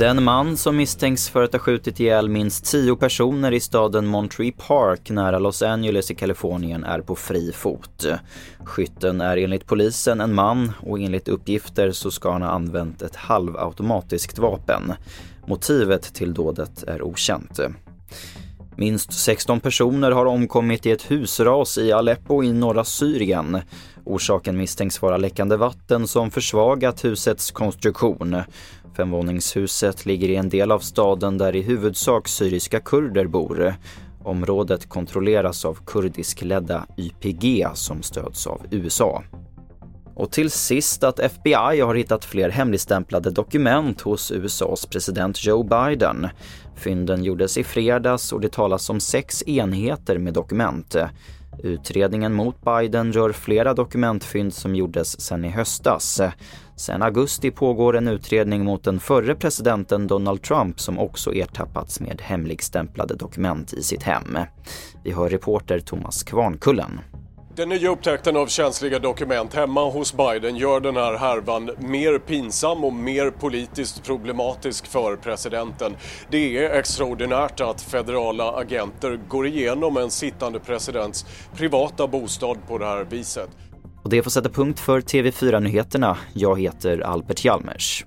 Den man som misstänks för att ha skjutit ihjäl minst tio personer i staden Monterey Park nära Los Angeles i Kalifornien är på fri fot. Skytten är enligt polisen en man och enligt uppgifter så ska han ha använt ett halvautomatiskt vapen. Motivet till dådet är okänt. Minst 16 personer har omkommit i ett husras i Aleppo i norra Syrien. Orsaken misstänks vara läckande vatten som försvagat husets konstruktion. Femvåningshuset ligger i en del av staden där i huvudsak syriska kurder bor. Området kontrolleras av kurdiskledda YPG som stöds av USA. Och till sist att FBI har hittat fler hemligstämplade dokument hos USAs president Joe Biden. Fynden gjordes i fredags och det talas om sex enheter med dokument. Utredningen mot Biden rör flera dokumentfynd som gjordes sen i höstas. Sen augusti pågår en utredning mot den förre presidenten Donald Trump som också ertappats med hemligstämplade dokument i sitt hem. Vi hör reporter Thomas Kvarnkullen. Den nya upptäckten av känsliga dokument hemma hos Biden gör den här härvan mer pinsam och mer politiskt problematisk för presidenten. Det är extraordinärt att federala agenter går igenom en sittande presidents privata bostad på det här viset. Och det får sätta punkt för TV4-nyheterna. Jag heter Albert Hjalmers.